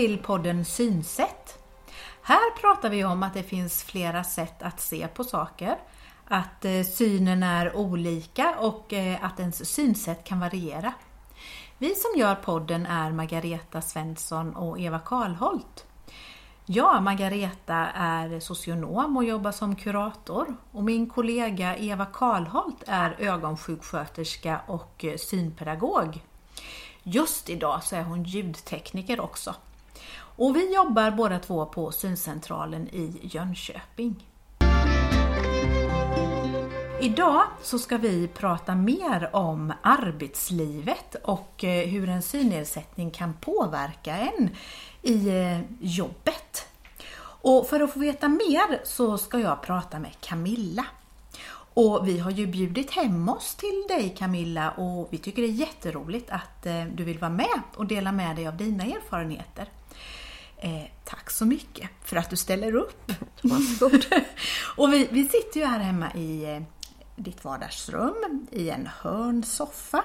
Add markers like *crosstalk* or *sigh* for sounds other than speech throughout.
Välkommen till podden Synsätt. Här pratar vi om att det finns flera sätt att se på saker, att eh, synen är olika och eh, att ens synsätt kan variera. Vi som gör podden är Margareta Svensson och Eva Karlholt. Jag, Margareta, är socionom och jobbar som kurator och min kollega Eva Karlholt är ögonsjuksköterska och eh, synpedagog. Just idag så är hon ljudtekniker också. Och vi jobbar båda två på syncentralen i Jönköping. Idag så ska vi prata mer om arbetslivet och eh, hur en synnedsättning kan påverka en i eh, jobbet. Och för att få veta mer så ska jag prata med Camilla. Och vi har ju bjudit hem oss till dig Camilla och vi tycker det är jätteroligt att eh, du vill vara med och dela med dig av dina erfarenheter. Eh, tack så mycket för att du ställer upp. *laughs* Varsågod. *laughs* och vi, vi sitter ju här hemma i eh, ditt vardagsrum i en hörnsoffa.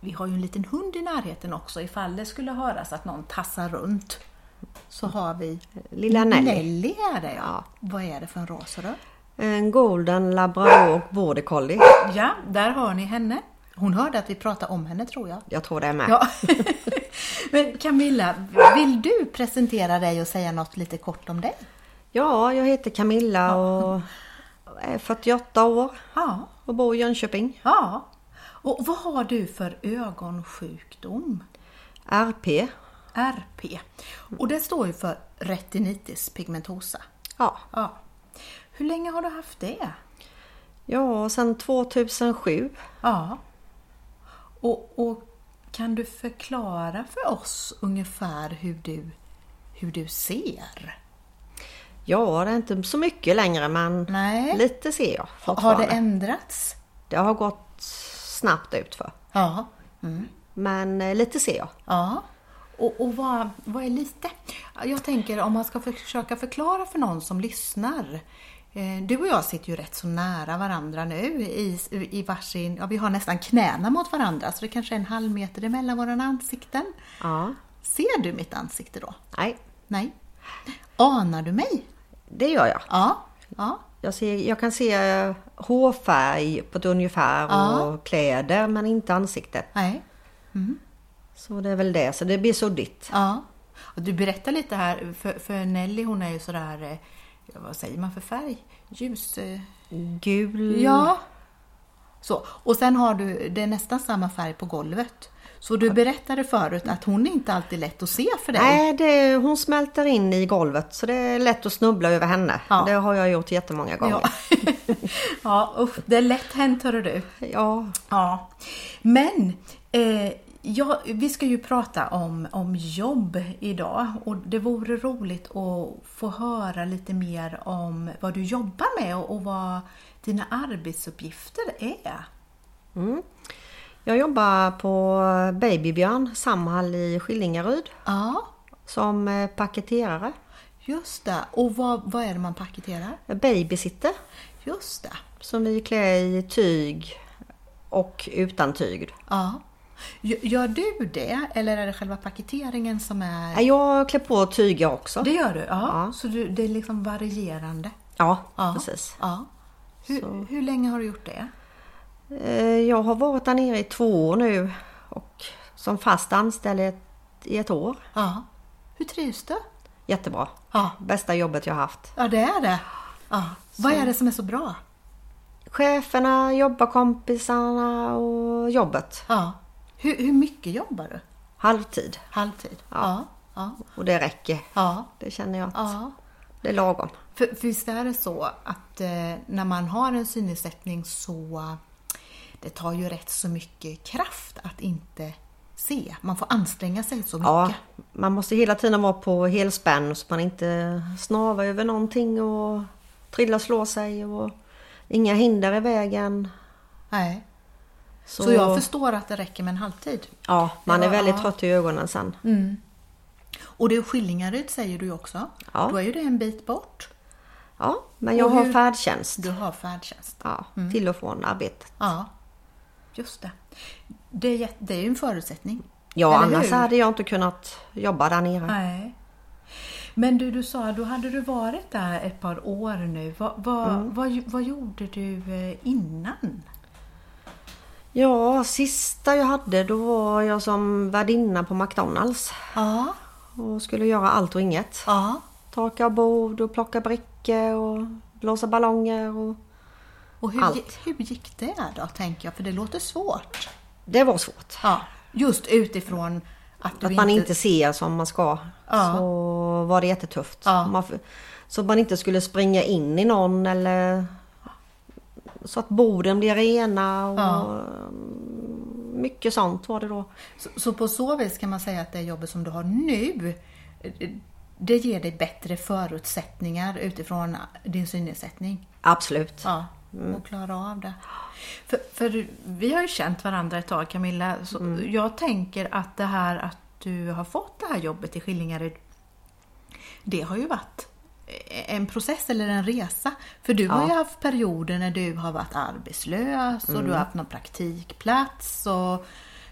Vi har ju en liten hund i närheten också ifall det skulle höras att någon tassar runt. Så har vi Lilla Nelly. Nelly är det ja. Vad är det för en ras? En golden labrador border collie. Ja, där har ni henne. Hon hörde att vi pratade om henne tror jag. Jag tror det är med. Ja. *laughs* Men Camilla, vill du presentera dig och säga något lite kort om dig? Ja, jag heter Camilla och är 48 år Ja. och bor i Jönköping. ja. Och vad har du för ögonsjukdom? RP. RP. Och det står ju för retinitis pigmentosa. Ja, Ja. Hur länge har du haft det? ja sedan 2007. Ja. Och, och kan du förklara för oss ungefär hur du, hur du ser? Ja, det är inte så mycket längre men Nej. lite ser jag Har det ändrats? Det har gått snabbt utför. Ja. Men eh, lite ser jag. Ja. Och, och vad, vad är lite? Jag tänker om man ska försöka förklara för någon som lyssnar. Eh, Du och jag sitter ju rätt så nära varandra nu i, i varsin, ja vi har nästan knäna mot varandra så det kanske är en halv meter emellan våra ansikten. Ja. Ser du mitt ansikte då? Nej, Nej. Anar du mig? det gör jag. Ja. Ja. Jag, ser, jag kan se eh, hårfärg på ett ungefär Ja. och kläder men inte ansiktet. Nej. Så det är väl det, så det blir suddigt. Ja. Och du berättar lite här, för, för Nelly hon är ju sådär, eh, vad säger man för färg? Ljus... eh, Gul. Ja. Så. Och sen har du, det är nästan samma färg på golvet. Så du berättade förut att hon är inte alltid lätt att se för dig. Nej, det, hon smälter in i golvet så det är lätt att snubbla över henne. Ja. Det har jag gjort jättemånga gånger. *laughs* Ja, ja usch, det är lätt hänt hörru du. Ja, Ja. Men eh, ja, vi ska ju prata om, om jobb idag och det vore roligt att få höra lite mer om vad du jobbar med och, och vad dina arbetsuppgifter är. jag jobbar på Babybjörn Samhall i Skillingaryd Ja, som eh, paketerare. just det. Och vad, vad är det man paketerar? Babysitter Just det. som vi klär i tyg och utan tyg. Ja. Gö- Gör du det eller är det själva paketeringen som är... Jag klär på tyger också. Det gör du? Ja. Ja. Så du, det är liksom varierande? Ja, Ja. precis. Ja. Hur, hur länge har du gjort det? Eh, Jag har varit där nere i två år nu och som fast anställd i ett, i ett år. Ja. Hur trivs du? Jättebra. Ja. Bästa jobbet jag haft. Ja, det är det. Ja. Vad är det som är så bra? Cheferna, jobbarkompisarna och jobbet. Ja. Hur, hur mycket jobbar du? Halvtid. Halvtid? Ja. Ja. Och det räcker. Ja. Det känner jag att ja. det är lagom. För, för visst är det så att eh, när man har en synnedsättning så det tar ju rätt så mycket kraft att inte se. Man får anstränga sig så mycket. Ja, man måste hela tiden vara på helspänn så man inte snavar över någonting och trillar och slår sig och inga hinder i vägen. Nej. Så, jag förstår att det räcker med en halvtid. Ja, man är väldigt ja. trött i ögonen sen. Och det är Skillingaryd säger du ju också. Ja. Då är ju det en bit bort. Ja, men jag har färdtjänst. Du har färdtjänst. Ja, till och från arbetet. Ja, just det. Det är, jätte- det är ju en förutsättning. Ja, Eller annars hur? hade jag inte kunnat jobba där nere. Nej. Men du, du sa, då hade du varit där ett par år nu. Vad, vad, Mm. vad, vad gjorde du eh, innan? Ja, sista jag hade då var jag som värdinna på McDonalds Ja. och skulle göra allt och inget. Ja. Torka bord och plocka brickor och blåsa ballonger. Och... Och hur, Allt. hur gick det då, tänker jag? För det låter svårt. Det var svårt. Ja. Just utifrån att Att man inte ser som man ska. Ja. Så var det jättetufft. Ja. Man, så man inte skulle springa in i någon eller så att borden blir rena och Ja. mycket sånt var det då. Så, så på så vis kan man säga att det jobbet som du har nu, det ger dig bättre förutsättningar utifrån din synnedsättning. Absolut. Ja, och klara av det. För, för vi har ju känt varandra ett tag Camilla, så jag tänker att det här att du har fått det här jobbet i Skillingaryd, det har ju varit en process eller en resa. För du har ju haft perioder när du har varit arbetslös och du har haft någon praktikplats och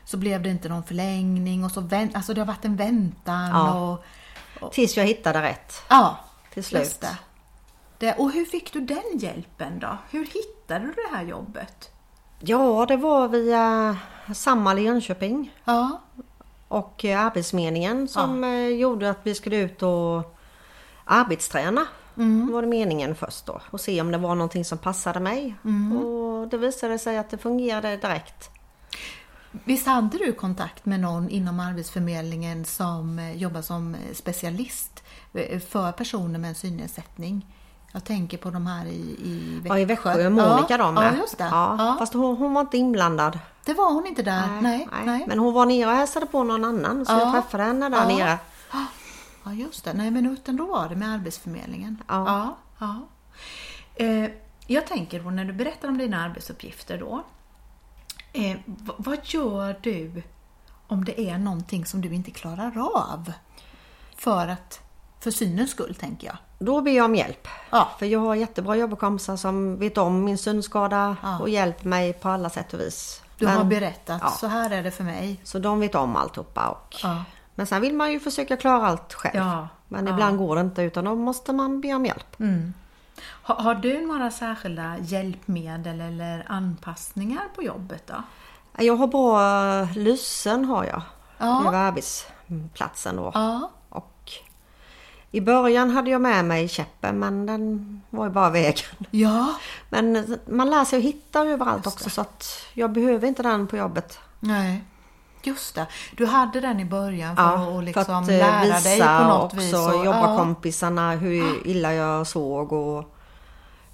så blev det inte någon förlängning och så vänt, alltså det har varit en väntan Ja. och Tills jag hittade rätt. ja, Till slut. det. Och hur fick du den hjälpen då? Hur hittade du det här jobbet? Ja, det var via Samhall i Jönköping Ja, och eh, Arbetsmeningen som eh, gjorde att vi skulle ut och arbetsträna. Mm. var det meningen först då och se om det var någonting som passade mig. Mm. Och det visade sig att det fungerade direkt. Visst hade du kontakt med någon inom Arbetsförmedlingen som eh, jobbar som eh, specialist eh, för personer med en synnedsättning? Jag tänker på de här i, i Växjö. Ja, i Växjö, Monica ja, de Ja, just det. Ja, Ja, Fast hon, hon var inte inblandad. Det var hon inte där. Nej, nej. Men hon var nere och hälsade på någon annan så Ja. jag träffade henne där Ja. nere. Ja, just det. Nej, men utan då var det med Arbetsförmedlingen. Ja. ja, ja. Eh, jag tänker på när du berättar om dina arbetsuppgifter då. Eh, vad gör du om det är någonting som du inte klarar av? För att, för synens skull tänker jag. Då ber jag om hjälp. Ja. För jag har jättebra jobbarkompisar som vet om min synskada Ja. och hjälper mig på alla sätt och vis. Du Men- har berättat, ja. så här är det för mig. Så de vet om alltihopa. Och, Ja. Men sen vill man ju försöka klara allt själv. Ja. Men Ja. ibland går det inte utan då måste man be om hjälp. Har, har du några särskilda hjälpmedel eller anpassningar på jobbet då? Jag har bra lysen har jag. Ja. Över arbetsplatsen då. Ja. Och i början hade jag med mig käppen men den var ju bara vägen. Ja. Men man lär sig att hitta överallt också så att jag behöver inte den på jobbet. Nej. Just det. Du hade den i början för Ja, att liksom för att lära eh, dig visa på något också vis. och- jobbarkompisarna hur illa jag såg och,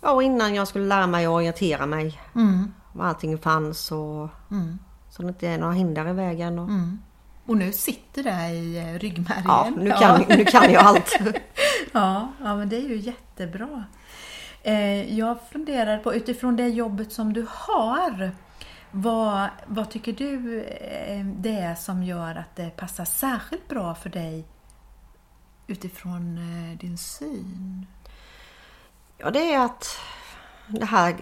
ja, och innan jag skulle lära mig att orientera mig. Mm. Var allting fanns och så det inte är några hinder i vägen. Och, Mm. Och nu sitter det i eh, ryggmärgen. Ja, nu kan, nu kan jag allt. *laughs* Ja, ja, men det är ju jättebra. Eh, jag funderar på utifrån det jobbet som du har. Vad, vad tycker du eh, det är som gör att det passar särskilt bra för dig utifrån eh, din syn? Ja, det är att det här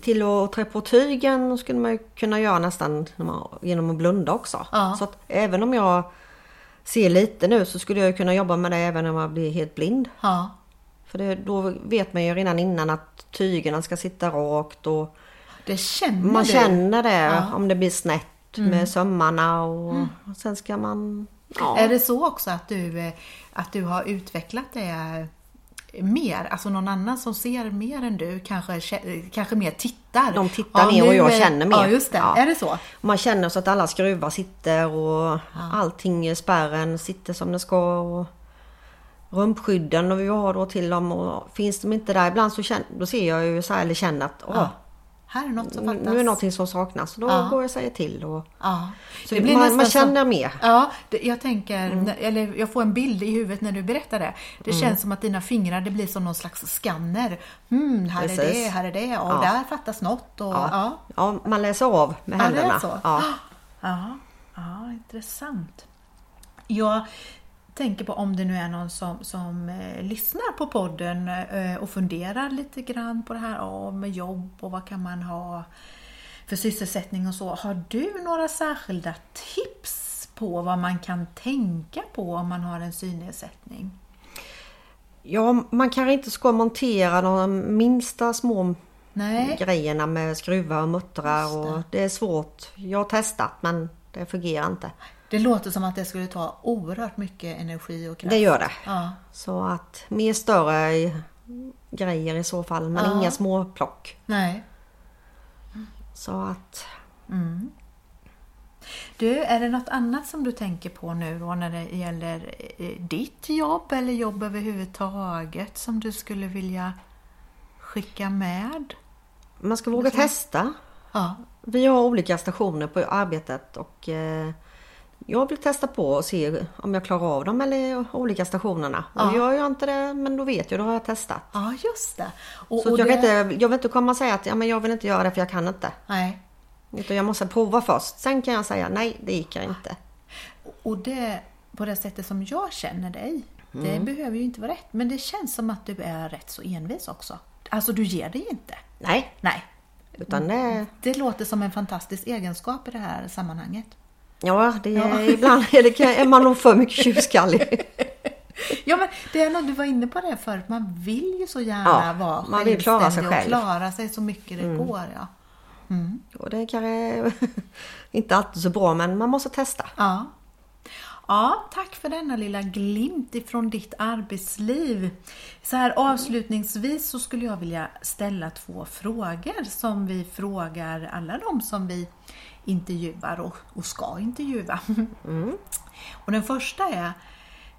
till att trä på tygen skulle man ju kunna göra nästan genom att blunda också. Ja. Så att även om jag ser lite nu så skulle jag ju kunna jobba med det även om jag blir helt blind. Ja, För det, då vet man ju redan innan att tygerna ska sitta rakt och det känner man känner det Ja. Mm. om det blir snett med sömmarna och, och sen ska man... Ja. Är det så också att du, eh, att du har utvecklat det mer? Alltså någon annan som ser mer än du kanske, kä- kanske mer tittar? De tittar ner och jag är- känner mer. Ja, just det. Ja. Är det så? Man känner så att alla skruvar sitter och allting i spärren sitter som det ska. Och rumpskydden och vi har då till dem och finns de inte där ibland så känner, då ser jag ju så här eller känner att åh, Ja. Här är något som fattas. nu är någonting som saknas. Då Ja. går jag och säger till. Och, Ja. så Det blir man, man som- känner mer. Ja, det, jag tänker, Mm. eller jag får en bild i huvudet när du berättar det. Det känns som att dina fingrar, det blir som någon slags skanner. Mm, här är Precis. det, här är det, och Ja. där fattas något. Och, ja. Ja. Man läser av med Ja, det är händerna. så. Ja. *gasps* Ja, ja, intressant. Jag tänker på om det nu är någon som, som eh, lyssnar på podden eh, och funderar lite grann på det här ja, med jobb och vad kan man ha för sysselsättning och så. Har du några särskilda tips på vad man kan tänka på om man har en synnedsättning? Ja, man kanske inte ska montera de minsta små Nej. grejerna med skruvar och muttrar. Det. Och det är svårt. Jag har testat men det fungerar inte. Det låter som att det skulle ta oerhört mycket energi och kraft. Det gör det. Ja. Så att mer större grejer i så fall men Ja. inga små plock. Nej. Så att Du, är det något annat som du tänker på nu då när det gäller eh, ditt jobb eller jobb överhuvudtaget som du skulle vilja skicka med? man ska våga testa. Ja, Vi har olika stationer på arbetet och eh, jag vill testa på och se om jag klarar av dem eller olika stationerna. Ja. Och gör jag inte det, men då vet jag, då har jag testat. ja just det. Och, Så och jag, det... kan inte, jag vill inte komma och säga att ja, men jag vill inte göra det för jag kan inte. Nej. Utan jag måste prova först. Sen kan jag säga nej, det gick jag inte. Och det, på det sättet som jag känner dig, det Mm. behöver ju inte vara rätt, men det känns som att du är rätt så envis också. Alltså du ger dig inte. Nej, Nej, utan det, det låter som en fantastisk egenskap i det här sammanhanget. Ja, det är, *laughs* ibland är, det, är man nog för mycket tjurskallig. *laughs* Ja men det är nog, du var inne på det förut, man vill ju så gärna Ja, vara man vill klara sig själv. och klara sig så mycket det går. Ja. Och det kanske *laughs* inte alltid så bra, men man måste testa. Ja. Ja, tack för denna lilla glimt ifrån ditt arbetsliv. Så här avslutningsvis så skulle jag vilja ställa två frågor som vi frågar alla de som vi intervjuar och, och ska intervjua. Och den första är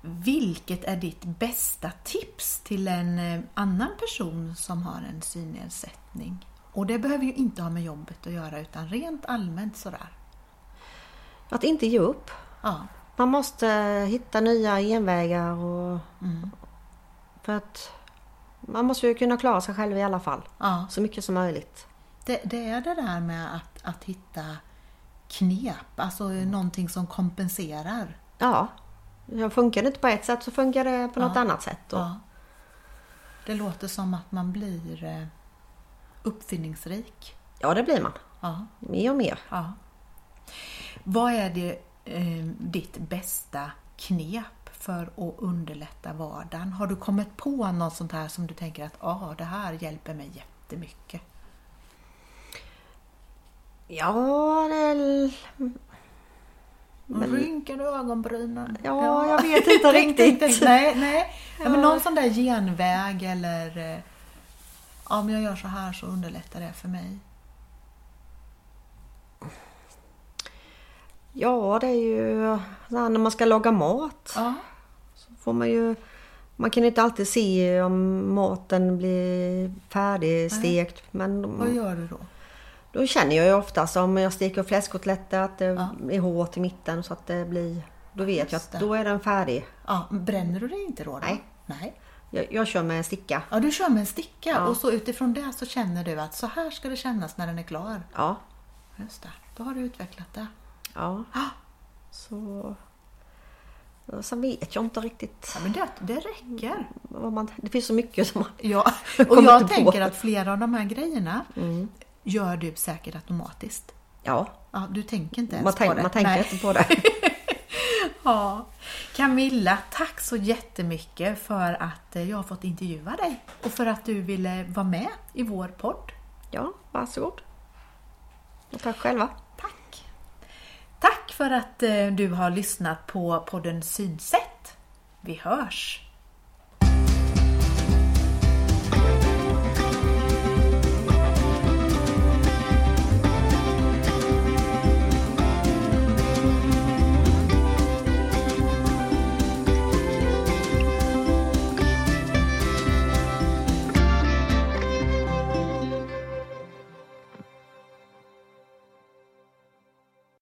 vilket är ditt bästa tips till en eh, annan person som har en synnedsättning? Och det behöver ju inte ha med jobbet att göra utan rent allmänt sådär. Att inte ge upp. Ja, Man måste hitta nya genvägar och... För att man måste ju kunna klara sig själv i alla fall. ja. Så mycket som möjligt. Det, det är det där med att, att hitta knep, alltså någonting som kompenserar. Ja. Funkar det inte på ett sätt så funkar det på något Ja. annat sätt. Ja. Det låter som att man blir eh, uppfinningsrik. ja, det blir man. Ja, Mer och mer. ja. Vad är det, eh, ditt bästa knep för att underlätta vardagen? Har du kommit på något sånt här som du tänker att ah, det här hjälper mig jättemycket? Ja, det. Men... Rynkar du ögonbrynen? Ja, jag vet inte *laughs* riktigt. Nej, nej. Ja, men någon sån där genväg eller eh, ja, om jag gör så här så underlättar det för mig. Ja, det är ju så när man ska laga mat. Ja, får man ju... Man kan inte alltid se om maten blir färdigstekt. Men vad gör du då? då känner jag ju oftast om jag steker fläskkotletter att det Ja. är hårt i mitten så att det blir... Då vet jag Just att det. då är den färdig. Ja, bränner du dig inte då? då? Nej. Nej. Jag, jag kör med en sticka. Ja, du kör med en sticka Ja. och så utifrån det så känner du att så här ska det kännas när den är klar. Ja. Just det, då har du utvecklat det. Ja. Så... Sen vet jag inte riktigt Ja, men det, det räcker. man... Det finns så mycket som man... Ja, *laughs* och jag inte på. tänker att flera av de här grejerna gör du säkert automatiskt. Ja, Ja, du tänker inte ens man, på tänk, det. man tänker Nej. inte på det. *laughs* Ja. Camilla, tack så jättemycket för att eh, jag har fått intervjua dig och för att du ville vara med i vår podd. Ja, varsågod. Och tack själva. Tack! För att eh, du har lyssnat på podden Synsätt. Vi hörs!